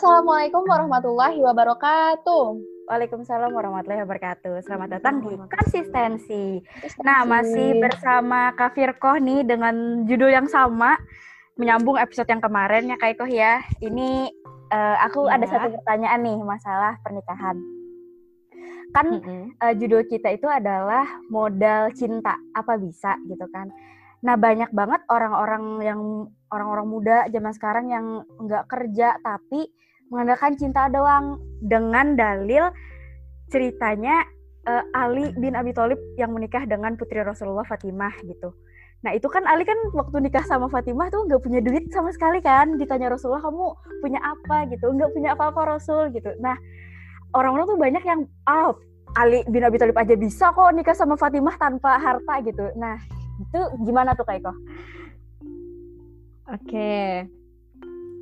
Assalamualaikum warahmatullahi wabarakatuh. Waalaikumsalam warahmatullahi wabarakatuh. Selamat datang di Konsistensi. Nah, masih bersama Kak Firkoh nih dengan judul yang sama, menyambung episode yang kemarin ya Kak Ikoh ya. Ini uh, aku ya. ada satu pertanyaan nih, masalah pernikahan. Kan mm -hmm. uh, judul kita itu adalah modal cinta, apa bisa gitu kan. Nah, banyak banget orang-orang yang orang-orang muda zaman sekarang yang nggak kerja tapi mengandalkan cinta doang dengan dalil ceritanya uh, Ali bin Abi Thalib yang menikah dengan putri Rasulullah Fatimah gitu. Nah itu kan Ali kan waktu nikah sama Fatimah tuh nggak punya duit sama sekali kan. Ditanya Rasulullah kamu punya apa gitu, nggak punya apa-apa Rasul gitu. Nah orang-orang tuh banyak yang ah Ali bin Abi Thalib aja bisa kok nikah sama Fatimah tanpa harta gitu. Nah itu gimana tuh Kak Iko? Oke.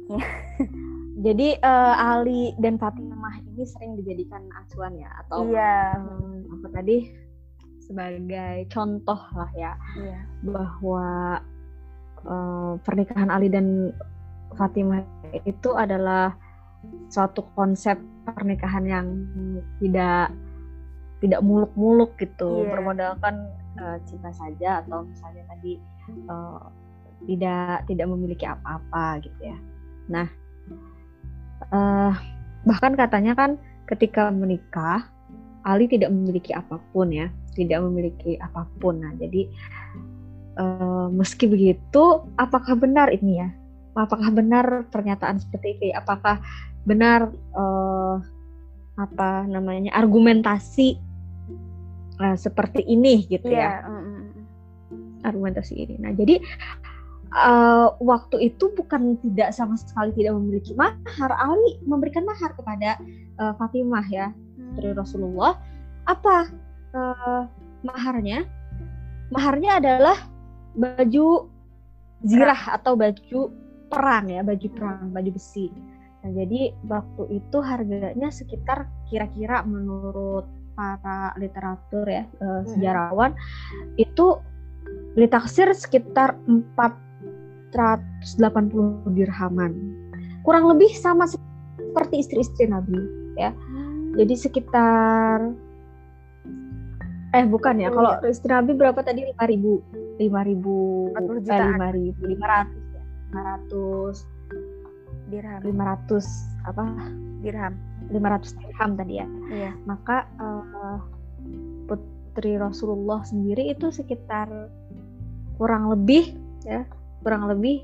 Okay. Jadi uh, Ali dan Fatimah ini sering dijadikan acuan ya atau iya. um, apa tadi sebagai contoh lah ya iya. bahwa uh, pernikahan Ali dan Fatimah itu adalah suatu konsep pernikahan yang tidak tidak muluk-muluk gitu yeah. bermodalkan uh, cinta saja atau misalnya tadi uh, tidak tidak memiliki apa-apa gitu ya. Nah uh, bahkan katanya kan ketika menikah Ali tidak memiliki apa pun ya, tidak memiliki apa pun. Nah, jadi uh, meski begitu, apakah benar ini ya? Apakah benar pernyataan seperti ini? Apakah benar uh, apa namanya argumentasi uh, seperti ini gitu yeah. ya? Argumentasi ini. Nah, jadi uh, waktu itu bukan tidak sama sekali tidak memiliki mahar. Ali memberikan mahar kepada uh, Fatimah ya hmm. dari Rasulullah. Apa uh, maharnya? Maharnya adalah baju zirah atau baju perang ya, baju perang, baju besi. Nah, jadi waktu itu harganya sekitar kira-kira menurut para literatur ya, uh, sejarawan hmm. itu ditaksir sekitar 4 180 dirhaman. Kurang lebih sama seperti istri-istri Nabi ya. Hmm. Jadi sekitar eh bukan ya, kalau iya. istri Nabi berapa tadi 5000 5000 eh 5000 500 ya. 500 dirham 500 apa dirham 500 dirham tadi ya. Iya. Maka uh, putri Rasulullah sendiri itu sekitar kurang lebih ya kurang lebih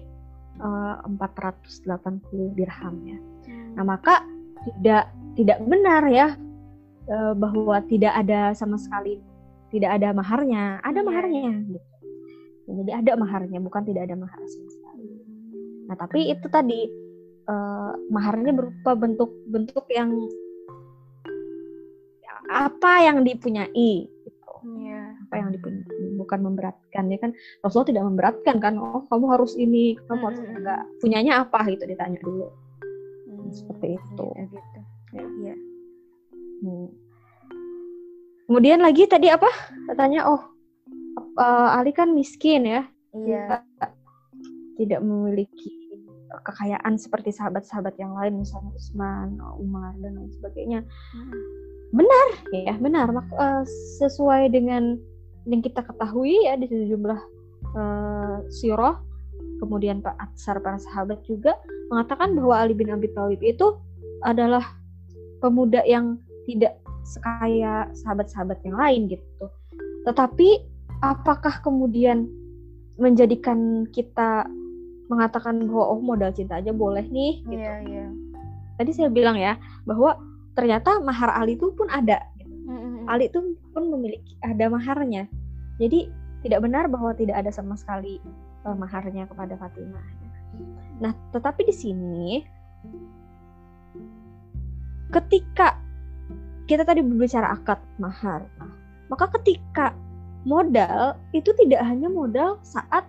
uh, eh, 480 dirham ya. Hmm. Nah, maka tidak tidak benar ya uh, bahwa tidak ada sama sekali tidak ada maharnya, ada yeah. maharnya gitu. Jadi ada maharnya, bukan tidak ada mahar sama sekali. Nah, tapi itu tadi uh, maharnya berupa bentuk-bentuk yang apa yang dipunyai apa yang dipun bukan memberatkan ya kan Rasulullah tidak memberatkan kan oh kamu harus ini kamu harus hmm. enggak punyanya apa gitu ditanya dulu hmm. seperti itu ya, gitu ya. ya. Hmm. kemudian lagi tadi apa katanya oh uh, Ali kan miskin ya iya tidak memiliki kekayaan seperti sahabat-sahabat yang lain misalnya Utsman, Umar dan lain sebagainya. Hmm. Benar ya, benar. Mak uh, sesuai dengan yang kita ketahui ya di sejumlah uh, sirah kemudian Pak Atsar para sahabat juga mengatakan bahwa Ali bin Abi Thalib itu adalah pemuda yang tidak sekaya sahabat-sahabat yang lain gitu. Tetapi apakah kemudian menjadikan kita mengatakan bahwa oh modal cinta aja boleh nih gitu. Iya, iya. Tadi saya bilang ya bahwa ternyata mahar Ali itu pun ada Ali itu pun memiliki ada maharnya. Jadi tidak benar bahwa tidak ada sama sekali uh, maharnya kepada Fatimah. Nah, tetapi di sini ketika kita tadi berbicara akad mahar, maka ketika modal itu tidak hanya modal saat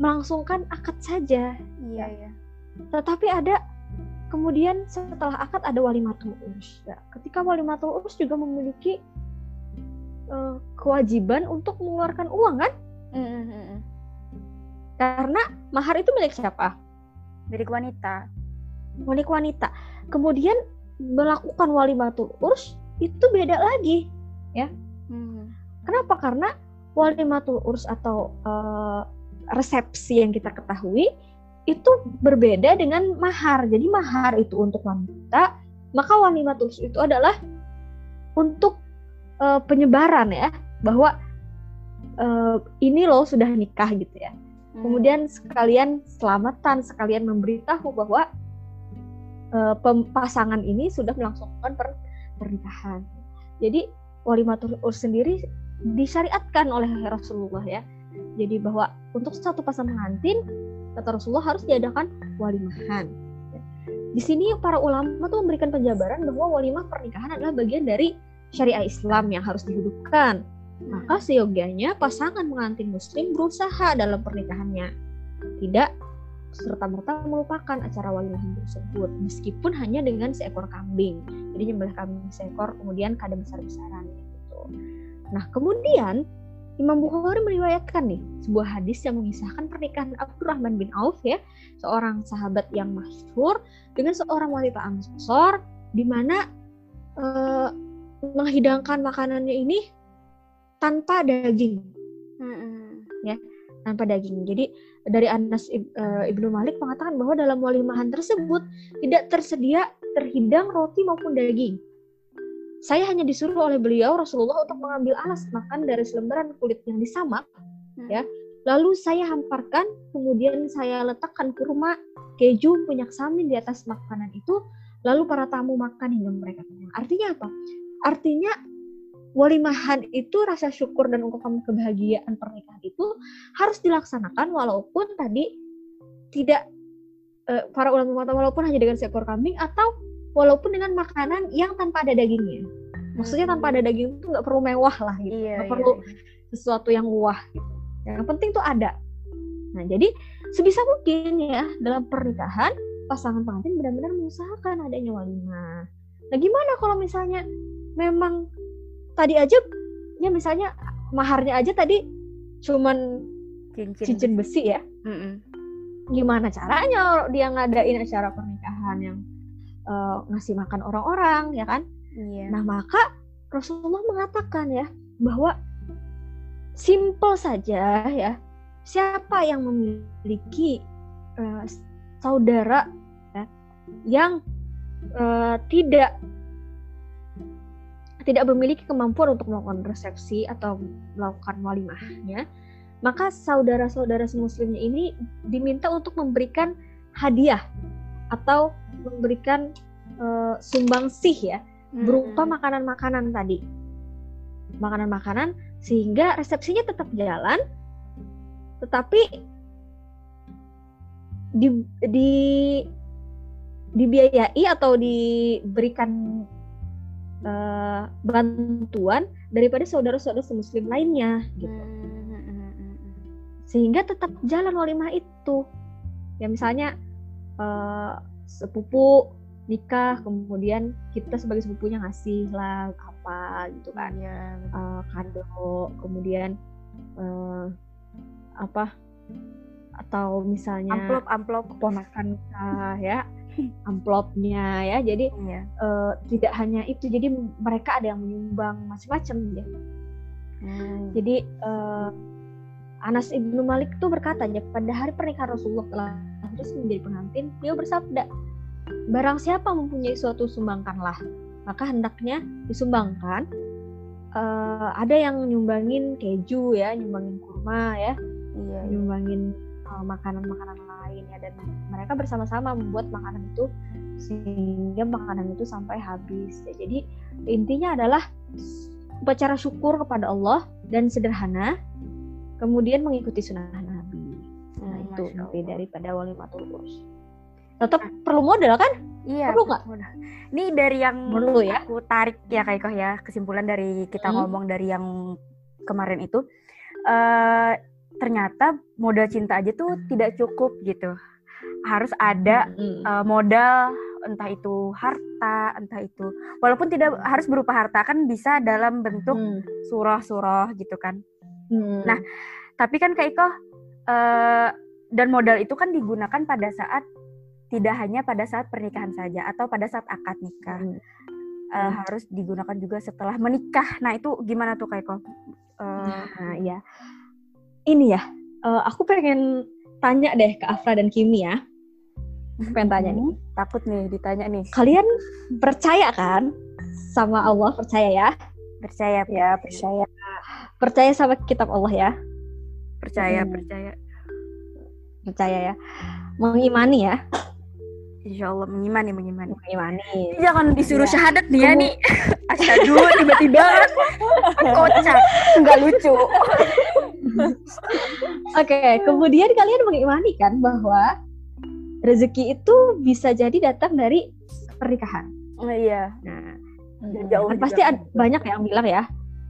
melangsungkan akad saja. Iya, ya. Tetapi ada Kemudian setelah akad ada walimatul urs. Ya, ketika walimatul urs juga memiliki uh, kewajiban untuk mengeluarkan uang kan? Mm-hmm. Karena mahar itu milik siapa? Milik wanita. wali wanita. Kemudian melakukan walimatul urs itu beda lagi, ya. Hmm. Kenapa? Karena walimatul urs atau uh, resepsi yang kita ketahui itu berbeda dengan mahar. Jadi mahar itu untuk wanita, maka walimatul itu adalah untuk uh, penyebaran ya, bahwa uh, ini loh sudah nikah gitu ya. Hmm. Kemudian sekalian selamatan, sekalian memberitahu bahwa uh, pasangan ini sudah melangsungkan per pernikahan. Jadi walimatul sendiri disyariatkan oleh Rasulullah ya. Jadi bahwa untuk satu pasangan pengantin kata Rasulullah harus diadakan walimahan. Di sini para ulama tuh memberikan penjabaran bahwa walimah pernikahan adalah bagian dari syariah Islam yang harus dihidupkan maka seyogianya pasangan pengantin muslim berusaha dalam pernikahannya. Tidak serta-merta melupakan acara walimah tersebut meskipun hanya dengan seekor kambing. Jadi nyembelih kambing seekor kemudian kadang besar-besaran gitu. Nah, kemudian Imam Bukhari meriwayatkan nih sebuah hadis yang mengisahkan pernikahan Abdurrahman bin Auf ya, seorang sahabat yang masyhur dengan seorang wanita Ansor di mana uh, menghidangkan makanannya ini tanpa daging. Hmm. ya tanpa daging. Jadi dari Anas uh, ibnu Malik mengatakan bahwa dalam walimahan tersebut tidak tersedia terhidang roti maupun daging saya hanya disuruh oleh beliau Rasulullah untuk mengambil alas makan dari selembaran kulit yang disamak hmm. ya. Lalu saya hamparkan kemudian saya letakkan kurma keju minyak samin di atas makanan itu. Lalu para tamu makan hingga mereka kenyang artinya apa? Artinya walimahan itu rasa syukur dan ungkapan kebahagiaan pernikahan itu harus dilaksanakan walaupun tadi tidak uh, para ulama mengatakan walaupun hanya dengan seekor kambing atau walaupun dengan makanan yang tanpa ada dagingnya. Maksudnya tanpa ada daging itu nggak perlu mewah lah gitu, iya, nggak iya, perlu iya. sesuatu yang wah gitu. Yang penting tuh ada. Nah jadi sebisa mungkin ya dalam pernikahan pasangan pengantin benar-benar mengusahakan adanya walimah. Nah gimana kalau misalnya memang tadi aja ya misalnya maharnya aja tadi cuman cincin, cincin besi ya mm -mm. gimana caranya dia ngadain acara pernikahan yang uh, ngasih makan orang-orang ya kan yeah. nah maka Rasulullah mengatakan ya bahwa simple saja ya siapa yang memiliki uh, saudara ya, yang uh, tidak tidak memiliki kemampuan untuk melakukan resepsi atau melakukan walimahnya, maka saudara-saudara semuslimnya ini diminta untuk memberikan hadiah atau memberikan uh, sumbangsih ya hmm. berupa makanan-makanan tadi. Makanan-makanan sehingga resepsinya tetap jalan tetapi di, di dibiayai atau diberikan uh, bantuan daripada saudara-saudara muslim lainnya gitu. Sehingga tetap jalan walimah itu. Ya misalnya uh, sepupu nikah kemudian kita sebagai sepupunya ngasih lah apa gitu kan ya. uh, kado kemudian uh, apa atau misalnya amplop amplop keponakan ya amplopnya ya jadi ya. uh, tidak hanya itu jadi mereka ada yang menyumbang macam-macam ya hmm. jadi uh, Anas ibnu Malik itu berkata ya pada hari pernikahan Rasulullah telah terus menjadi pengantin beliau bersabda barang siapa mempunyai suatu sumbangkanlah maka hendaknya disumbangkan uh, ada yang nyumbangin keju ya nyumbangin kurma ya iya, iya. nyumbangin makanan-makanan uh, lain ya dan mereka bersama-sama membuat makanan itu sehingga makanan itu sampai habis ya, jadi intinya adalah upacara syukur kepada Allah dan sederhana kemudian mengikuti sunnah Hmm, itu inti daripada walimatul urs tetap nah. perlu modal kan iya perlu nggak ini dari yang perlu ya aku tarik ya kayak ya kesimpulan dari kita hmm. ngomong dari yang kemarin itu uh, ternyata modal cinta aja tuh tidak cukup gitu harus ada hmm. uh, modal entah itu harta entah itu walaupun tidak harus berupa harta kan bisa dalam bentuk hmm. surah-surah gitu kan hmm. nah tapi kan kayak Iko uh, dan modal itu kan digunakan pada saat tidak hanya pada saat pernikahan saja atau pada saat akad nikah. Hmm. Uh, hmm. harus digunakan juga setelah menikah. Nah, itu gimana tuh Kaiko? Uh, nah, iya. Ini ya, uh, aku pengen tanya deh ke Afra dan Kimi ya. Aku pengen tanya nih. Hmm, takut nih ditanya nih. Kalian percaya kan sama Allah? Percaya ya? Percaya ya, percaya. Percaya sama kitab Allah ya? Percaya, hmm. percaya. Percaya ya. Mengimani ya? Insya Allah mengimani, mengimani. Mengimani. Jangan disuruh ya. syahadat nih ya nih. Asyadu tiba-tiba kocak, nggak lucu. Oke, okay, kemudian kalian mengimani kan bahwa rezeki itu bisa jadi datang dari pernikahan. Oh, iya. Nah, jauh kan pasti ada, banyak yang bilang ya,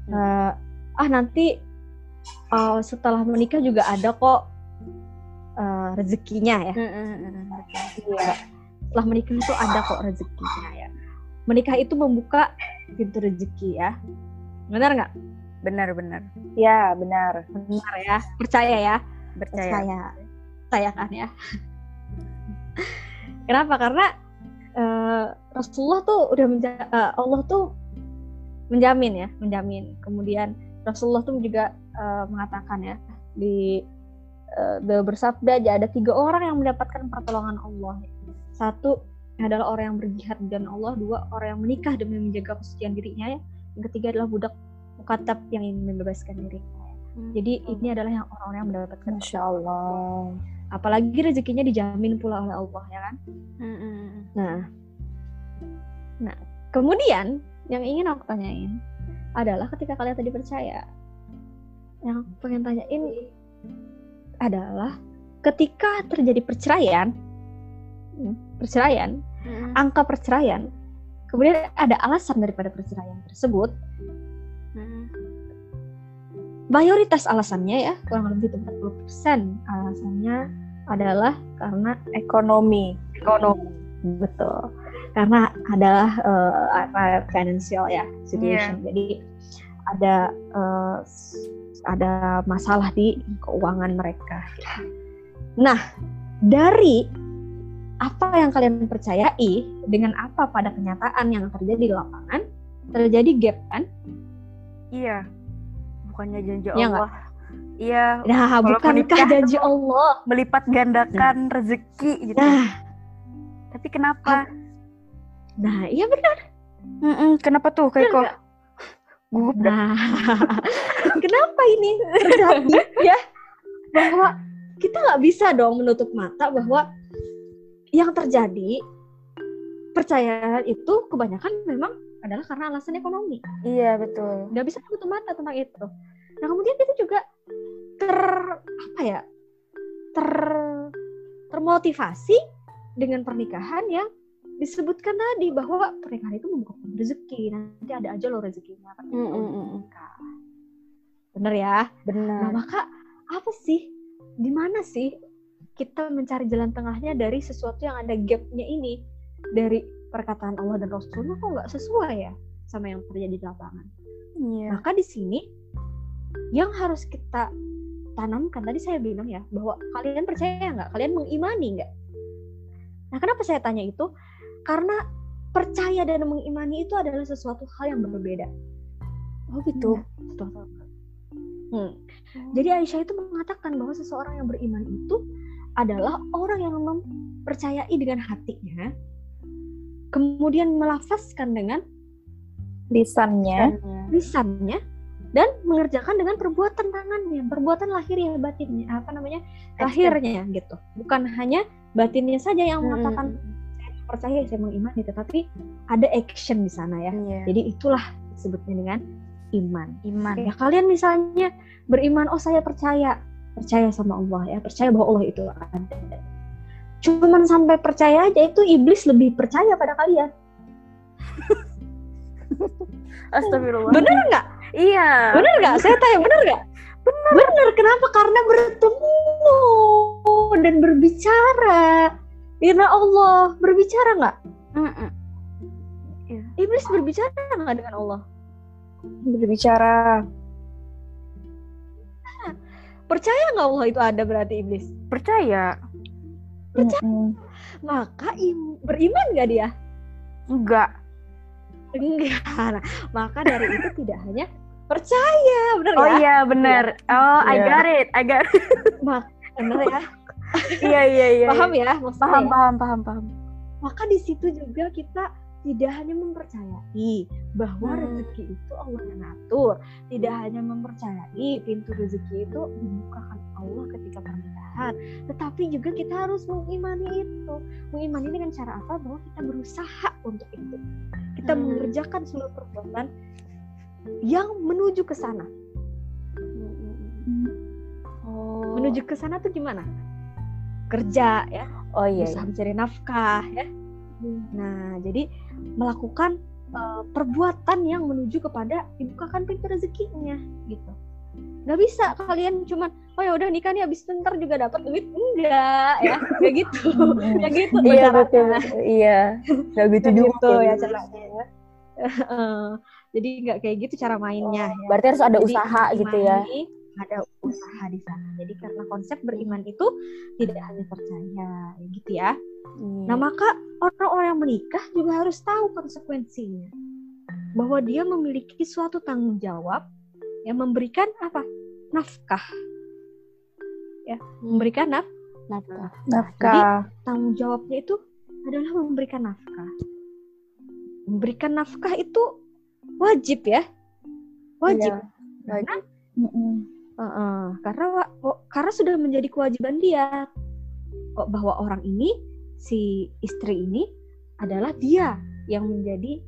hmm. uh, ah nanti uh, setelah menikah juga ada kok uh, rezekinya ya. Hmm, hmm, hmm. Iya setelah menikah itu ada kok rezekinya ya. Menikah itu membuka pintu rezeki ya. Benar nggak? Benar, benar. Ya, benar. Benar ya. Percaya ya. Percaya. Percaya, Percaya kan ya. Kenapa? Karena uh, Rasulullah tuh udah menja uh, Allah tuh menjamin ya, menjamin. Kemudian Rasulullah tuh juga uh, mengatakan ya di uh, bersabda aja ada tiga orang yang mendapatkan pertolongan Allah. Satu adalah orang yang berjihad dan Allah dua orang yang menikah demi menjaga kesucian dirinya ya. Yang ketiga adalah budak mukatab yang ingin membebaskan dirinya hmm. jadi ini adalah yang orang-orang yang mendapatkan Insya Allah. Apalagi rezekinya dijamin pula oleh Allah ya kan? Hmm. nah nah kemudian yang ingin aku tanyain adalah ketika kalian tadi percaya yang aku pengen tanyain adalah ketika terjadi perceraian perceraian, hmm. angka perceraian, kemudian ada alasan daripada perceraian tersebut, hmm. mayoritas alasannya ya kurang lebih 40% alasannya adalah karena ekonomi, ekonomi, betul, karena adalah uh, financial ya situation, yeah. jadi ada uh, ada masalah di keuangan mereka. Nah, dari apa yang kalian percayai dengan apa pada kenyataan yang terjadi di lapangan terjadi gap kan? Iya. Bukannya janji ya Allah. Iya. Nah, bukankah janji Allah melipat gandakan nah. rezeki gitu. Nah. Tapi kenapa? Nah, iya benar. Mm -mm, kenapa tuh kayak kok? Gugup nah. kenapa ini terjadi ya? Bahwa kita nggak bisa dong menutup mata bahwa yang terjadi percayaan itu kebanyakan memang adalah karena alasan ekonomi. Iya betul. Gak bisa tutup mata tentang itu. Nah kemudian kita juga ter apa ya ter termotivasi dengan pernikahan yang disebutkan tadi bahwa pernikahan itu membuka rezeki nanti ada aja loh rezekinya kan mm -mm. Bener ya benar nah maka apa sih di mana sih kita mencari jalan tengahnya dari sesuatu yang ada gapnya ini dari perkataan Allah dan Rasulnya kok nggak sesuai ya sama yang terjadi di lapangan. Yeah. Maka di sini yang harus kita tanamkan tadi saya bilang ya bahwa kalian percaya nggak, kalian mengimani nggak. Nah kenapa saya tanya itu? Karena percaya dan mengimani itu adalah sesuatu hal yang berbeda. Oh gitu. Hmm. Hmm. Jadi Aisyah itu mengatakan bahwa seseorang yang beriman itu adalah orang yang mempercayai dengan hatinya, kemudian melafazkan dengan lisannya, lisannya, dan mengerjakan dengan perbuatan tangannya, perbuatan lahir ya batinnya, apa namanya lahirnya gitu, bukan hanya batinnya saja yang hmm. mengatakan saya percaya, saya mengimani, tetapi ada action di sana ya. Yeah. Jadi itulah disebutnya dengan iman. Iman. Ya kalian misalnya beriman, oh saya percaya, percaya sama Allah ya percaya bahwa Allah itu ada. Cuman sampai percaya aja itu iblis lebih percaya pada kalian. Astagfirullah. Bener nggak? Iya. Bener nggak? Saya tanya bener nggak? Bener. Bener kenapa? Karena bertemu dan berbicara. Karena Allah berbicara nggak? Mm -mm. iblis berbicara nggak dengan Allah berbicara Percaya nggak Allah itu ada berarti iblis? Percaya. Percaya. Mm -hmm. maka im beriman nggak dia? Enggak. Enggak. Nah, maka dari itu tidak hanya percaya, benar oh, ya? Iya, benar. Oh, yeah. I iya. got it. I got it. Mak benar ya? iya, iya, iya. Paham ya? Maksudnya paham, ya? paham, paham, paham. Maka di situ juga kita tidak hanya mempercayai bahwa hmm. rezeki itu Allah yang atur, tidak hanya mempercayai pintu rezeki itu dibukakan Allah ketika pernikahan, tetapi juga kita harus mengimani itu. Mengimani dengan cara apa? Bahwa kita berusaha untuk itu. Kita hmm. mengerjakan seluruh perbuatan yang menuju ke sana. Oh. Menuju ke sana tuh gimana? Kerja ya. Oh iya. Usaha iya. mencari nafkah ya. Hmm. Nah, jadi melakukan uh, perbuatan yang menuju kepada dibukakan pintu rezekinya gitu. Nggak bisa kalian cuman oh ya udah nikah nih habis ntar juga dapat duit. Enggak ya. Kayak gitu. Ya gitu iya betul, iya. Nggak gitu juga gitu ya caranya ya. jadi nggak kayak gitu cara mainnya oh, ya. berarti harus ada jadi, usaha gitu ya ada usaha di sana. Jadi karena konsep beriman itu tidak hanya percaya ya gitu ya. Hmm. nah maka orang-orang yang menikah juga harus tahu konsekuensinya. Bahwa dia memiliki suatu tanggung jawab yang memberikan apa? Nafkah. Ya memberikan naf nafkah. Nafkah jadi tanggung jawabnya itu adalah memberikan nafkah. Memberikan nafkah itu wajib ya. Wajib. Ya, wajib. Karena, uh, karena oh, karena sudah menjadi kewajiban dia kok bahwa orang ini si istri ini adalah dia yang menjadi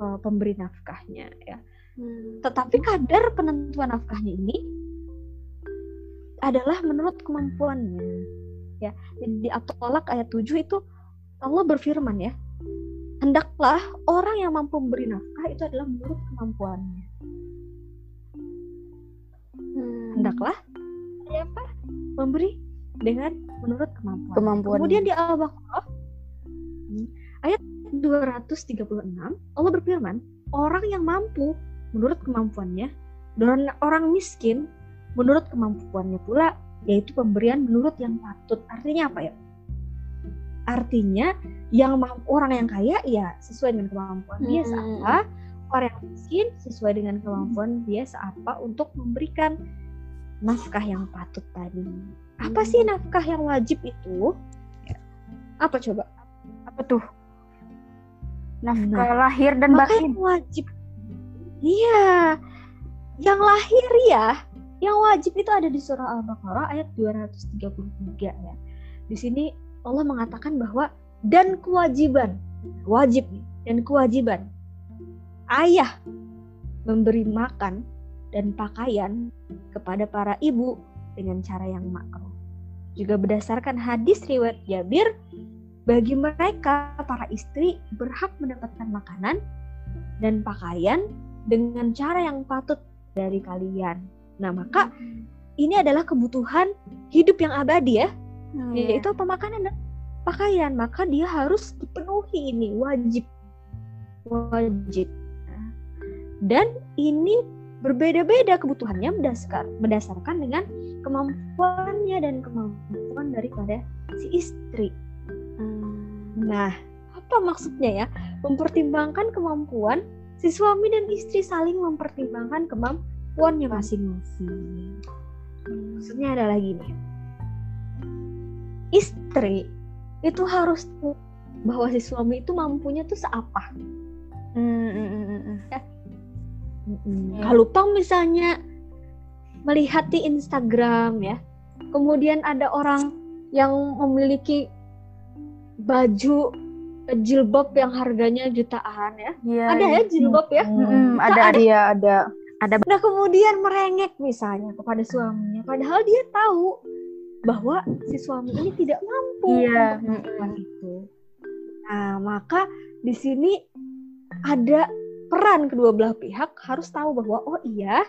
uh, pemberi nafkahnya ya Hmm. Tetapi kadar penentuan nafkahnya ini adalah menurut kemampuannya. Ya, di At-Tolak ayat 7 itu Allah berfirman ya, hendaklah orang yang mampu memberi nafkah itu adalah menurut kemampuannya. Hendaklah ya apa? Memberi dengan menurut kemampuan. kemampuan. Kemudian di Al-Baqarah ayat 236 Allah berfirman, orang yang mampu menurut kemampuannya dan orang miskin menurut kemampuannya pula yaitu pemberian menurut yang patut artinya apa ya artinya yang orang yang kaya ya sesuai dengan kemampuan dia hmm. seapa orang yang miskin sesuai dengan kemampuan dia seapa untuk memberikan nafkah yang patut tadi. Apa sih hmm. nafkah yang wajib itu? Apa coba? Apa tuh? Nafkah nah, lahir dan batin. wajib Iya, yang lahir ya, yang wajib itu ada di surah Al-Baqarah ayat 233 ya. Di sini Allah mengatakan bahwa dan kewajiban, wajib dan kewajiban ayah memberi makan dan pakaian kepada para ibu dengan cara yang makruh. Juga berdasarkan hadis riwayat Jabir, bagi mereka para istri berhak mendapatkan makanan dan pakaian dengan cara yang patut dari kalian. Nah, maka ini adalah kebutuhan hidup yang abadi ya. Hmm, yaitu apa makanan dan pakaian. Maka dia harus dipenuhi ini wajib. Wajib. Dan ini berbeda-beda kebutuhannya berdasar, berdasarkan dengan kemampuannya dan kemampuan daripada si istri. Hmm. Nah, apa maksudnya ya? Mempertimbangkan kemampuan si suami dan istri saling mempertimbangkan kemampuannya masing-masing. Maksudnya adalah gini, istri itu harus bahwa si suami itu mampunya tuh seapa. Hmm, hmm, hmm, hmm. Ya. Hmm. Kalau toh misalnya melihat di Instagram ya, kemudian ada orang yang memiliki baju jilbab yang harganya jutaan ya. ya ada ya jilbab ya? Hmm, ada, ada ya, ada. Ada. Nah kemudian merengek misalnya kepada suaminya, padahal dia tahu bahwa si suami ini tidak mampu iya. melakukan itu. Nah maka di sini ada peran kedua belah pihak harus tahu bahwa oh iya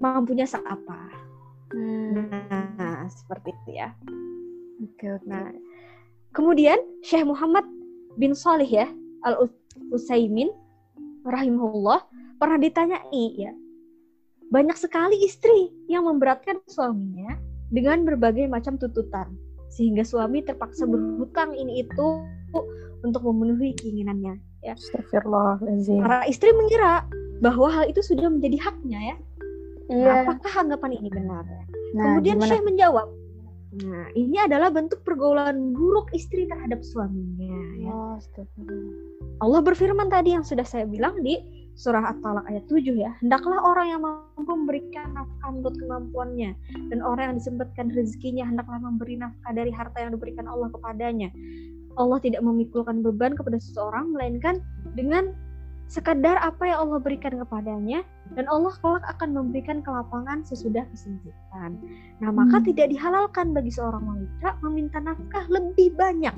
mampunya seapa. Hmm. Nah seperti itu ya. Oke, oke. Nah, Kemudian Syekh Muhammad bin Salih ya Al Utsaimin rahimahullah pernah ditanyai ya banyak sekali istri yang memberatkan suaminya dengan berbagai macam tuntutan sehingga suami terpaksa berhutang ini itu untuk memenuhi keinginannya ya. Para istri mengira bahwa hal itu sudah menjadi haknya ya. Iya. Nah, apakah anggapan ini benar? Nah, Kemudian gimana? Syekh menjawab, Nah, ini adalah bentuk pergaulan buruk istri terhadap suaminya. Ya. Oh, Allah berfirman tadi yang sudah saya bilang di surah At-Talaq ayat 7 ya. Hendaklah orang yang mampu memberikan nafkah menurut kemampuannya dan orang yang disempatkan rezekinya hendaklah memberi nafkah dari harta yang diberikan Allah kepadanya. Allah tidak memikulkan beban kepada seseorang melainkan dengan sekadar apa yang Allah berikan kepadanya dan Allah kelak akan memberikan kelapangan sesudah kesempitan. Nah, maka hmm. tidak dihalalkan bagi seorang wanita meminta nafkah lebih banyak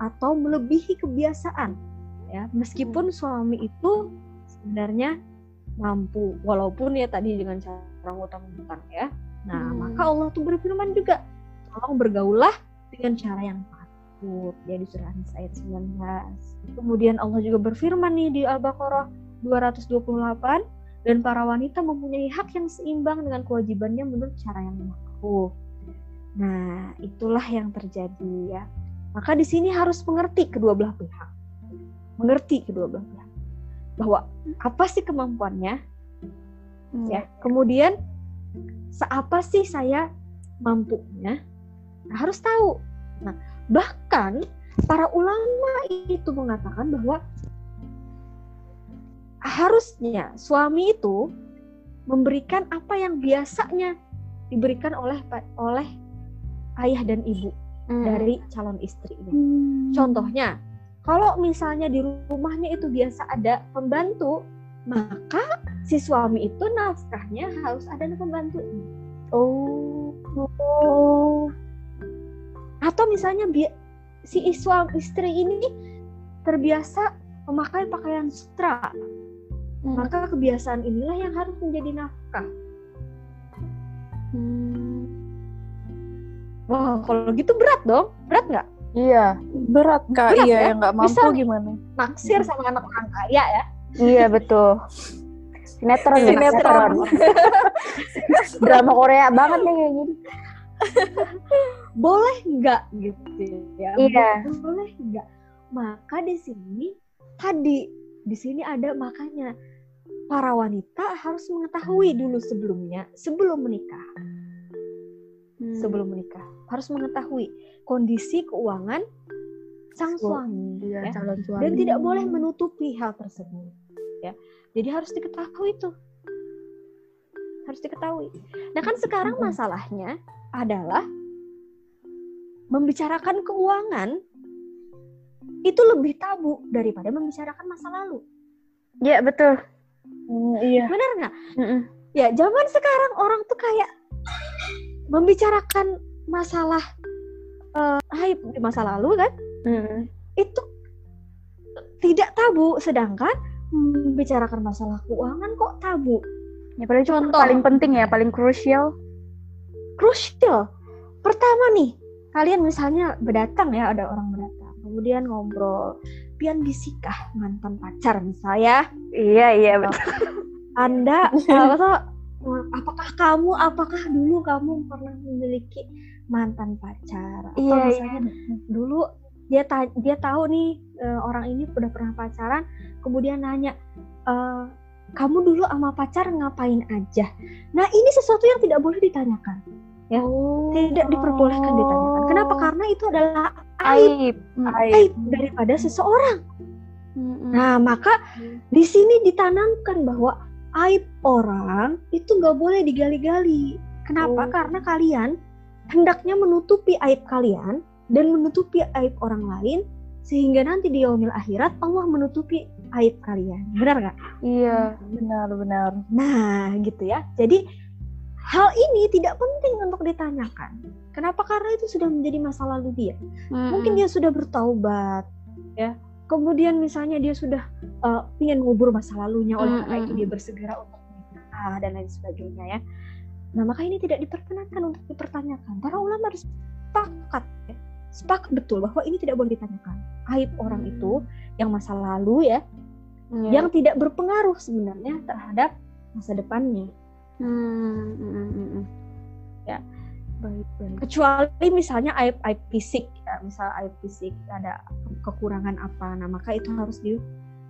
atau melebihi kebiasaan ya, meskipun hmm. suami itu sebenarnya mampu walaupun ya tadi dengan cara ngutang-ngutang ya. Nah, hmm. maka Allah tuh berfirman juga, tolong bergaulah dengan cara yang takut ya di surah An-Nisa ayat 19. Kemudian Allah juga berfirman nih di Al-Baqarah 228 dan para wanita mempunyai hak yang seimbang dengan kewajibannya menurut cara yang makruh. Nah, itulah yang terjadi ya. Maka di sini harus mengerti kedua belah pihak. Mengerti kedua belah pihak. Bahwa apa sih kemampuannya? Hmm. Ya. Kemudian seapa sih saya mampunya? Nah, harus tahu. Nah, Bahkan para ulama itu mengatakan bahwa harusnya suami itu memberikan apa yang biasanya diberikan oleh oleh ayah dan ibu hmm. dari calon istri ini. Hmm. Contohnya, kalau misalnya di rumahnya itu biasa ada pembantu, maka si suami itu nafkahnya harus ada pembantu. Oh. oh atau misalnya si suami istri ini terbiasa memakai pakaian sutra. Hmm. maka kebiasaan inilah yang harus menjadi nafkah. Hmm. wah kalau gitu berat dong. Berat nggak? Iya. Berat kak. Berat, iya ya? yang nggak mampu Bisa gimana? naksir sama anak orang kaya ya? Iya betul. Sinetron sinetron. drama Korea banget nih kayak gini boleh nggak gitu ya? Iya. Boleh nggak? Maka di sini tadi di sini ada makanya para wanita harus mengetahui dulu sebelumnya sebelum menikah. Hmm. sebelum menikah harus mengetahui kondisi keuangan sang suami iya, ya. calon suami. Dan tidak boleh menutupi hal tersebut ya. Jadi harus diketahui itu harus diketahui. Nah kan sekarang masalahnya adalah membicarakan keuangan itu lebih tabu daripada membicarakan masa lalu. Iya betul. Mm, iya. Benar nggak? Mm -mm. Ya zaman sekarang orang tuh kayak membicarakan masalah uh, aib di masa lalu kan, mm. itu tidak tabu. Sedangkan membicarakan masalah keuangan kok tabu. Ya paling contoh paling penting ya, paling krusial krusial. Pertama nih, kalian misalnya berdatang ya ada orang berdatang, kemudian ngobrol, pian bisikah mantan pacar misalnya. Iya iya betul. Anda apa apakah kamu apakah dulu kamu pernah memiliki mantan pacar atau iya, misalnya iya. dulu dia ta dia tahu nih uh, orang ini udah pernah pacaran kemudian nanya uh, kamu dulu sama pacar ngapain aja nah ini sesuatu yang tidak boleh ditanyakan ya oh. tidak diperbolehkan ditanyakan. Kenapa? Karena itu adalah aib. Aib, aib. daripada seseorang. Hmm. nah maka di sini ditanamkan bahwa aib orang itu nggak boleh digali-gali. Kenapa? Oh. karena kalian hendaknya menutupi aib kalian dan menutupi aib orang lain sehingga nanti di yaumil akhirat Allah menutupi aib kalian. Benar nggak? Iya benar benar. Nah gitu ya. Jadi hal ini tidak penting untuk ditanyakan. Kenapa? Karena itu sudah menjadi masa lalu dia. Hmm. Mungkin dia sudah bertaubat, ya. Kemudian misalnya dia sudah uh, ingin ngubur masa lalunya, oleh karena itu dia bersegera untuk menikah dan lain sebagainya ya. Nah maka ini tidak diperkenankan untuk dipertanyakan. Para ulama harus sepakat, ya. sepakat betul bahwa ini tidak boleh ditanyakan. Aib orang itu yang masa lalu ya, hmm. yang tidak berpengaruh sebenarnya terhadap masa depannya. Hmm, hmm, hmm, ya. baik baik kecuali misalnya aib aib fisik ya misal aib fisik ada kekurangan apa nah maka itu harus di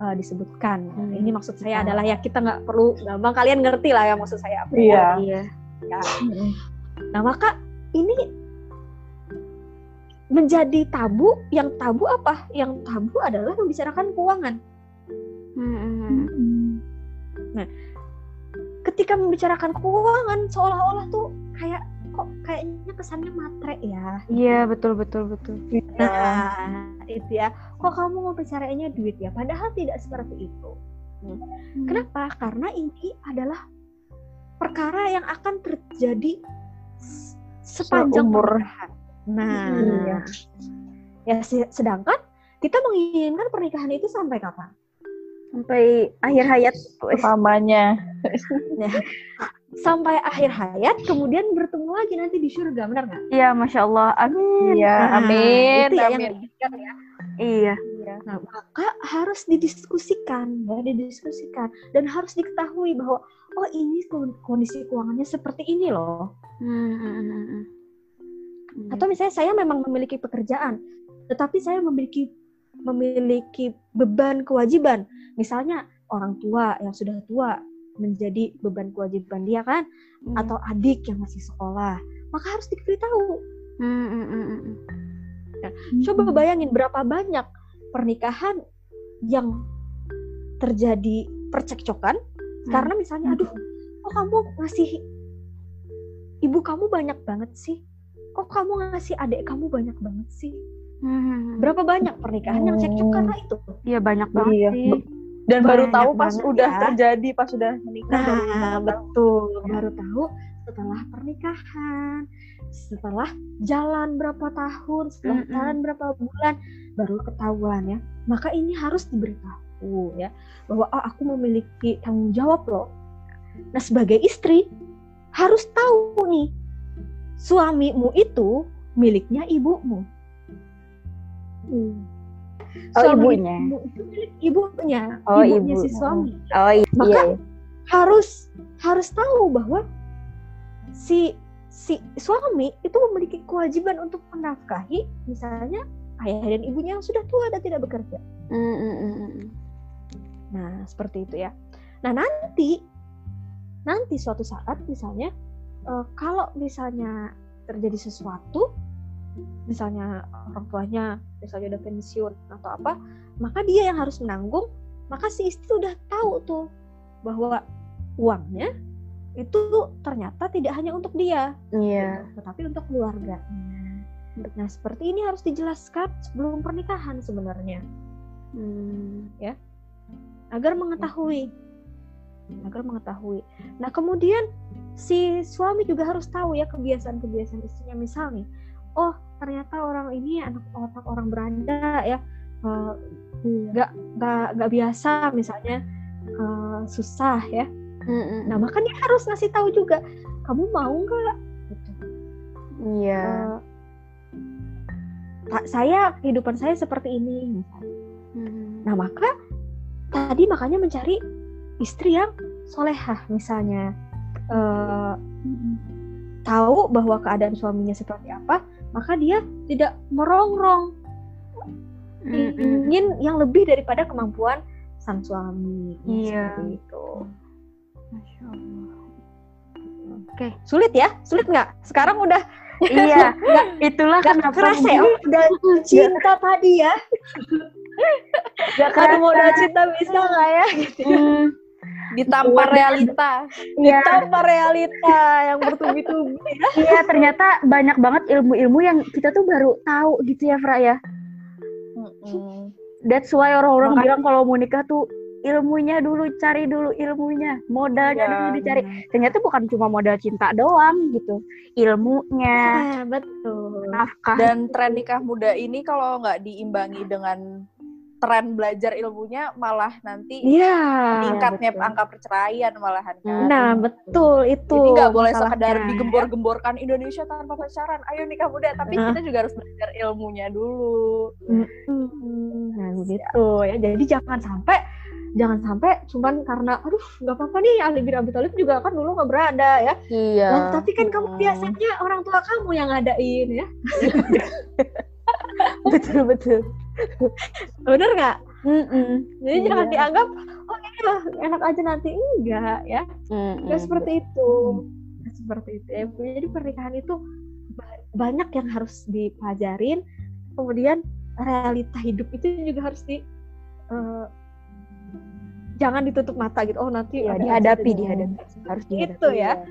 uh, disebutkan hmm. ini maksud saya adalah ya kita nggak perlu gampang kalian ngerti lah ya maksud saya apa iya ya. ya. nah maka ini menjadi tabu yang tabu apa yang tabu adalah membicarakan keuangan hmm. nah ketika membicarakan keuangan seolah-olah tuh kayak kok kayaknya kesannya matre ya. Iya betul betul betul. Nah itu ya. Kok kamu mau bicaranya duit ya? Padahal tidak seperti itu. Hmm. Kenapa? Karena ini adalah perkara yang akan terjadi sepanjang umur. Nah, hmm. ya sedangkan kita menginginkan pernikahan itu sampai kapan? Sampai akhir hayat utamanya. nah, sampai akhir hayat kemudian bertemu lagi nanti di surga benar nggak? Iya masya Allah amin. Iya nah, amin. Itu ya amin. yang ya. Iya. Nah maka harus didiskusikan ya didiskusikan dan harus diketahui bahwa oh ini kondisi keuangannya seperti ini loh. Hmm, hmm, hmm, hmm. Atau misalnya saya memang memiliki pekerjaan tetapi saya memiliki memiliki beban kewajiban misalnya orang tua yang sudah tua menjadi beban kewajiban dia kan hmm. atau adik yang masih sekolah maka harus diberitahu hmm, hmm, hmm, hmm. Nah, hmm. coba bayangin berapa banyak pernikahan yang terjadi percekcokan hmm. karena misalnya aduh kok kamu ngasih ibu kamu banyak banget sih kok kamu ngasih adik kamu banyak banget sih hmm. berapa banyak pernikahan oh. yang cekcok karena itu. Iya banyak banget iya. sih. Dan baru tahu pas udah ya. terjadi pas sudah menikah nah betul. Baru tahu setelah pernikahan setelah jalan berapa tahun setelah mm jalan berapa bulan baru ketahuan ya. Maka ini harus diberitahu ya bahwa oh, aku memiliki tanggung jawab loh. Nah sebagai istri harus tahu nih suamimu itu miliknya ibumu hmm Oh ibunya. ibunya. Oh ibunya ibu. si suami. Oh iya. Maka harus harus tahu bahwa si si suami itu memiliki kewajiban untuk menafkahi misalnya ayah dan ibunya yang sudah tua dan tidak bekerja. Mm, mm, mm, nah seperti itu ya. Nah nanti nanti suatu saat misalnya uh, kalau misalnya terjadi sesuatu misalnya orang tuanya misalnya udah pensiun atau apa maka dia yang harus menanggung maka si istri udah tahu tuh bahwa uangnya itu ternyata tidak hanya untuk dia iya. tetapi untuk keluarga nah seperti ini harus dijelaskan sebelum pernikahan sebenarnya. Hmm, ya. Agar mengetahui. Agar mengetahui. Nah kemudian si suami juga harus tahu ya kebiasaan-kebiasaan istrinya. Misalnya oh ternyata orang ini anak otak orang beranda ya. Eh, nggak uh, nggak nggak biasa misalnya uh, susah ya. Mm-hmm. nah maka dia harus ngasih tahu juga kamu mau nggak? Gitu. Iya. Uh, saya kehidupan saya seperti ini mm-hmm. nah maka tadi makanya mencari istri yang solehah misalnya. Uh, tahu bahwa keadaan suaminya seperti apa maka dia tidak merongrong. Ingin yang lebih daripada kemampuan sang suami. Iya. itu. Masya Allah. Oke. Sulit ya? Sulit nggak? Sekarang udah iya. nggak itulah gak kenapa keras ya? dan cinta tadi ya? Gak kan modal cinta bisa nggak ya? Gitu. Hmm ditampar realita. Ya. ditampar realita yang bertubi-tubi. Ya. iya ternyata banyak banget ilmu-ilmu yang kita tuh baru tahu gitu ya Fra ya. Mm-hmm. that's why orang-orang Maka... bilang kalau mau nikah tuh ilmunya dulu cari dulu ilmunya. Modalnya ya, dulu dicari. ternyata bukan cuma modal cinta doang gitu ilmunya. Ya, betul. Nafkah. Dan tren nikah muda ini kalau nggak diimbangi dengan tren belajar ilmunya malah nanti yeah, meningkatnya betul. angka perceraian malahan kan. Nah betul itu. Jadi nggak boleh sekadar digembor-gemborkan Indonesia tanpa pacaran, ayo nikah muda. Tapi uh. kita juga harus belajar ilmunya dulu. Nah gitu ya. Jadi jangan sampai jangan sampai cuman karena aduh nggak apa-apa nih Ali bin Abi Thalib juga kan dulu nggak berada ya iya nah, tapi kan kamu biasanya orang tua kamu yang ngadain ya betul betul bener nggak? Mm -mm. jadi iya. jangan dianggap oh iya enak aja nanti. Enggak ya. Mm -mm. nggak seperti itu. Nggak seperti itu. Ya jadi pernikahan itu banyak yang harus dipelajarin kemudian realita hidup itu juga harus di uh, jangan ditutup mata gitu. Oh nanti ya, dihadapi dihadapi. Harus dihadapi gitu ya,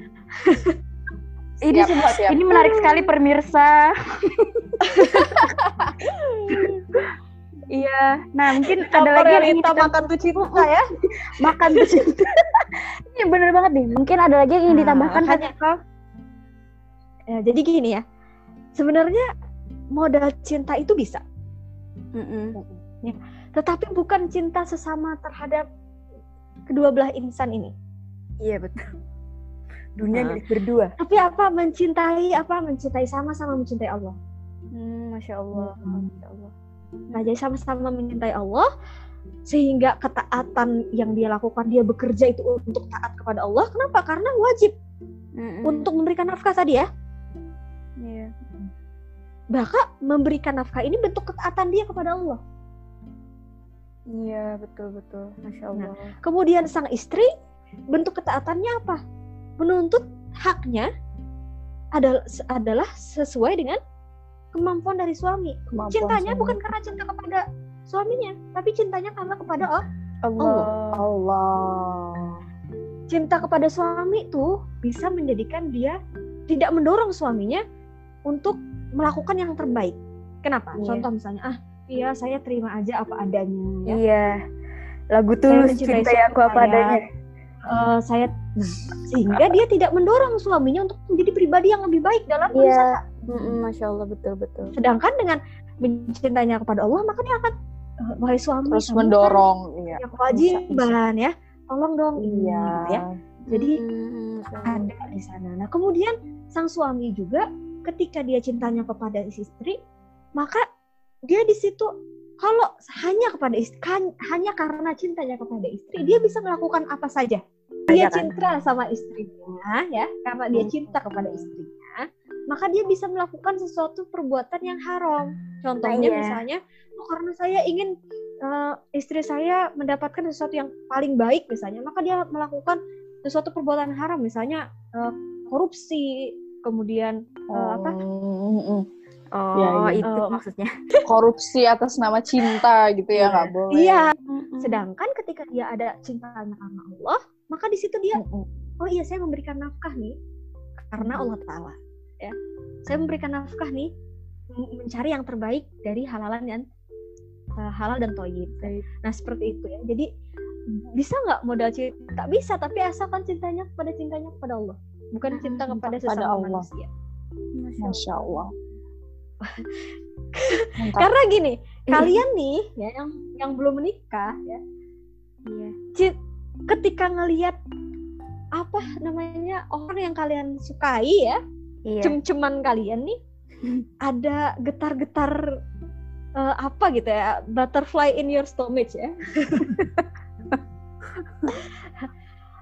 ini siap, siap. ini menarik sekali pemirsa Iya, nah mungkin ada lagi yang ingin kita makan tuh cinta ya, makan tuh cinta. Ini bener banget nih. Mungkin ada lagi yang ingin nah, ditambahkan nah, hanya Ya, jadi gini ya, sebenarnya modal cinta itu bisa, mm -mm. Ya, tetapi bukan cinta sesama terhadap kedua belah insan ini. Iya betul. Dunia nah. milik berdua. Tapi apa mencintai apa mencintai sama-sama mencintai Allah. Hmm, Masya Allah. Hmm. Masya Allah. Nah, jadi sama-sama mencintai Allah sehingga ketaatan yang dia lakukan dia bekerja itu untuk taat kepada Allah. Kenapa? Karena wajib mm-hmm. untuk memberikan nafkah tadi ya. Yeah. Bahkan memberikan nafkah ini bentuk ketaatan dia kepada Allah. Iya betul betul, masya nah, Allah. Nah, kemudian sang istri bentuk ketaatannya apa? Menuntut haknya adalah adalah sesuai dengan kemampuan dari suami. Kemampuan cintanya suami. bukan karena cinta kepada suaminya, tapi cintanya karena kepada Allah. Allah. Allah. Cinta kepada suami tuh bisa menjadikan dia tidak mendorong suaminya untuk melakukan yang terbaik. Kenapa? Yeah. Contoh misalnya, ah, iya saya terima aja apa adanya. Ya. Iya. Lagu tulus cinta aku apa adanya. Uh, saya sehingga dia tidak mendorong suaminya untuk menjadi pribadi yang lebih baik dalam yeah. Mm-mm, Masya Allah betul betul. Sedangkan dengan mencintainya kepada Allah maka dia akan uh, wahai suami terus mendorong kan, iya. yang kewajiban ya. Tolong dong iya. ya. Jadi hmm, ada di sana. Nah kemudian sang suami juga ketika dia cintanya kepada istri maka dia di situ kalau hanya kepada istri kan, hanya karena cintanya kepada istri dia bisa melakukan apa saja dia kan? cinta sama istrinya ya karena dia hmm. cinta kepada istrinya maka dia bisa melakukan sesuatu perbuatan yang haram. Contohnya yeah. misalnya, oh, karena saya ingin uh, istri saya mendapatkan sesuatu yang paling baik misalnya, maka dia melakukan sesuatu perbuatan haram misalnya uh, korupsi, kemudian uh, apa? Oh, Oh, ya, ya. itu uh, maksudnya. Korupsi atas nama cinta gitu ya, nggak boleh. Iya. Sedangkan ketika dia ada cintanya karena Allah, maka di situ dia, oh iya saya memberikan nafkah nih karena Allah Taala. Ya saya memberikan nafkah nih mencari yang terbaik dari halalan dan uh, halal dan toyib. Nah seperti itu ya. Jadi bisa nggak modal cinta? Bisa tapi asalkan cintanya kepada cintanya kepada Allah. Bukan cinta kepada sesama Allah. manusia. Masya Allah. Karena gini kalian nih ya yang yang belum menikah ya iya ketika ngelihat apa namanya orang yang kalian sukai ya iya. cem-ceman kalian nih ada getar-getar uh, apa gitu ya butterfly in your stomach ya.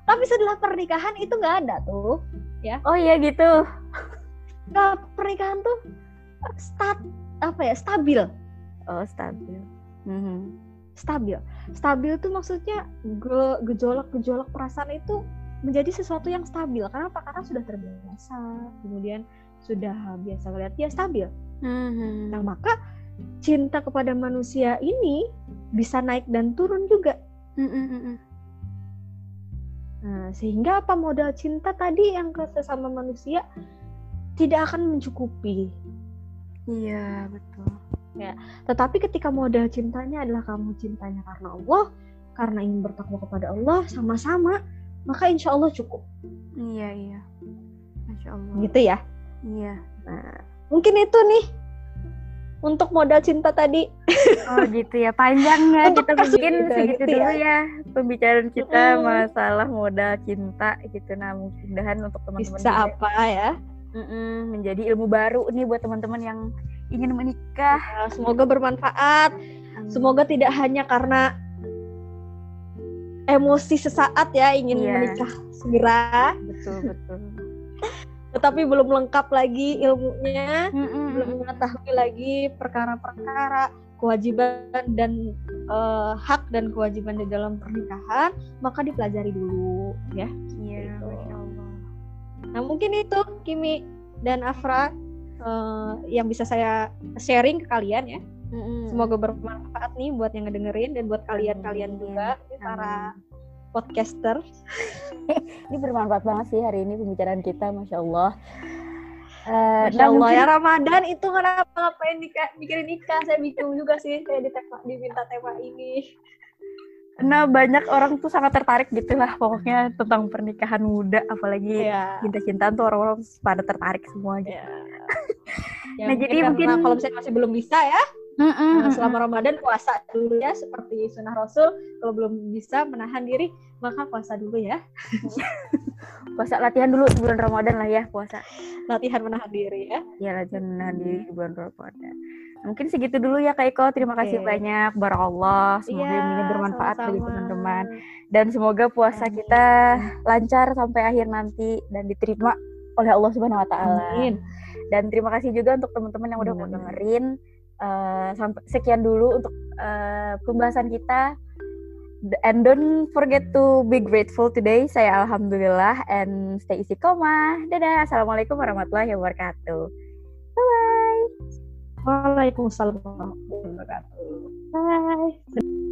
Tapi setelah pernikahan itu nggak ada tuh ya. Oh iya gitu. Nggak pernikahan tuh stat apa ya stabil. Oh stabil. Mm-hmm. Stabil stabil tuh maksudnya gejolak-gejolak perasaan itu menjadi sesuatu yang stabil. Kenapa? Karena sudah terbiasa, kemudian sudah biasa lihat dia stabil. Mm-hmm. Nah maka cinta kepada manusia ini bisa naik dan turun juga. Mm-hmm. Nah, sehingga apa modal cinta tadi yang ke sesama manusia tidak akan mencukupi. Iya betul. Ya, tetapi ketika modal cintanya adalah kamu cintanya karena Allah, karena ingin bertakwa kepada Allah, sama-sama maka insya Allah cukup. Iya iya, masya Allah. Gitu ya? Iya. Nah, mungkin itu nih untuk modal cinta tadi. Oh gitu ya, panjangnya kita bikin segitu gitu dulu ya. ya pembicaraan kita mm. masalah modal cinta gitu. Nah mudah-mudahan untuk teman-teman bisa apa ya? Mm-mm, menjadi ilmu baru nih buat teman-teman yang ingin menikah. Ya, semoga bermanfaat. Amin. Semoga tidak hanya karena emosi sesaat ya ingin yeah. menikah segera. Betul betul. Tetapi belum lengkap lagi ilmunya, mm -mm. belum mengetahui lagi perkara-perkara kewajiban dan uh, hak dan kewajiban di dalam pernikahan, maka dipelajari dulu ya. Iya, gitu. Nah mungkin itu Kimi dan Afra uh, yang bisa saya sharing ke kalian ya. Mm-hmm. Semoga bermanfaat nih buat yang ngedengerin dan buat kalian-kalian juga Amin. para podcaster. ini bermanfaat banget sih hari ini pembicaraan kita, masya Allah. Uh, Masya Allah mungkin... ya Ramadan itu kenapa ngapain nikah, mikirin nikah saya bingung juga sih saya diminta tema ini Nah banyak orang tuh sangat tertarik gitu lah pokoknya tentang pernikahan muda apalagi yeah. cinta-cintaan tuh orang-orang pada tertarik semua gitu. Yeah. ya, nah jadi mungkin kalau misalnya masih belum bisa ya Mm -mm, nah, selama Ramadan puasa dulu ya seperti sunnah Rasul. Kalau belum bisa menahan diri, maka puasa dulu ya. puasa latihan dulu bulan Ramadan lah ya puasa. Latihan menahan diri ya. Ya latihan menahan diri di bulan Ramadan. Mungkin segitu dulu ya Kak Iko. Terima okay. kasih banyak. Barakallah. Semoga ya, ini bermanfaat bagi teman-teman. Dan semoga puasa Amin. kita lancar sampai akhir nanti dan diterima oleh Allah Subhanahu wa taala. Dan terima kasih juga untuk teman-teman yang udah mau dengerin uh, sampai sekian dulu untuk uh, pembahasan kita and don't forget to be grateful today saya alhamdulillah and stay istiqomah dadah assalamualaikum warahmatullahi wabarakatuh bye bye waalaikumsalam warahmatullahi bye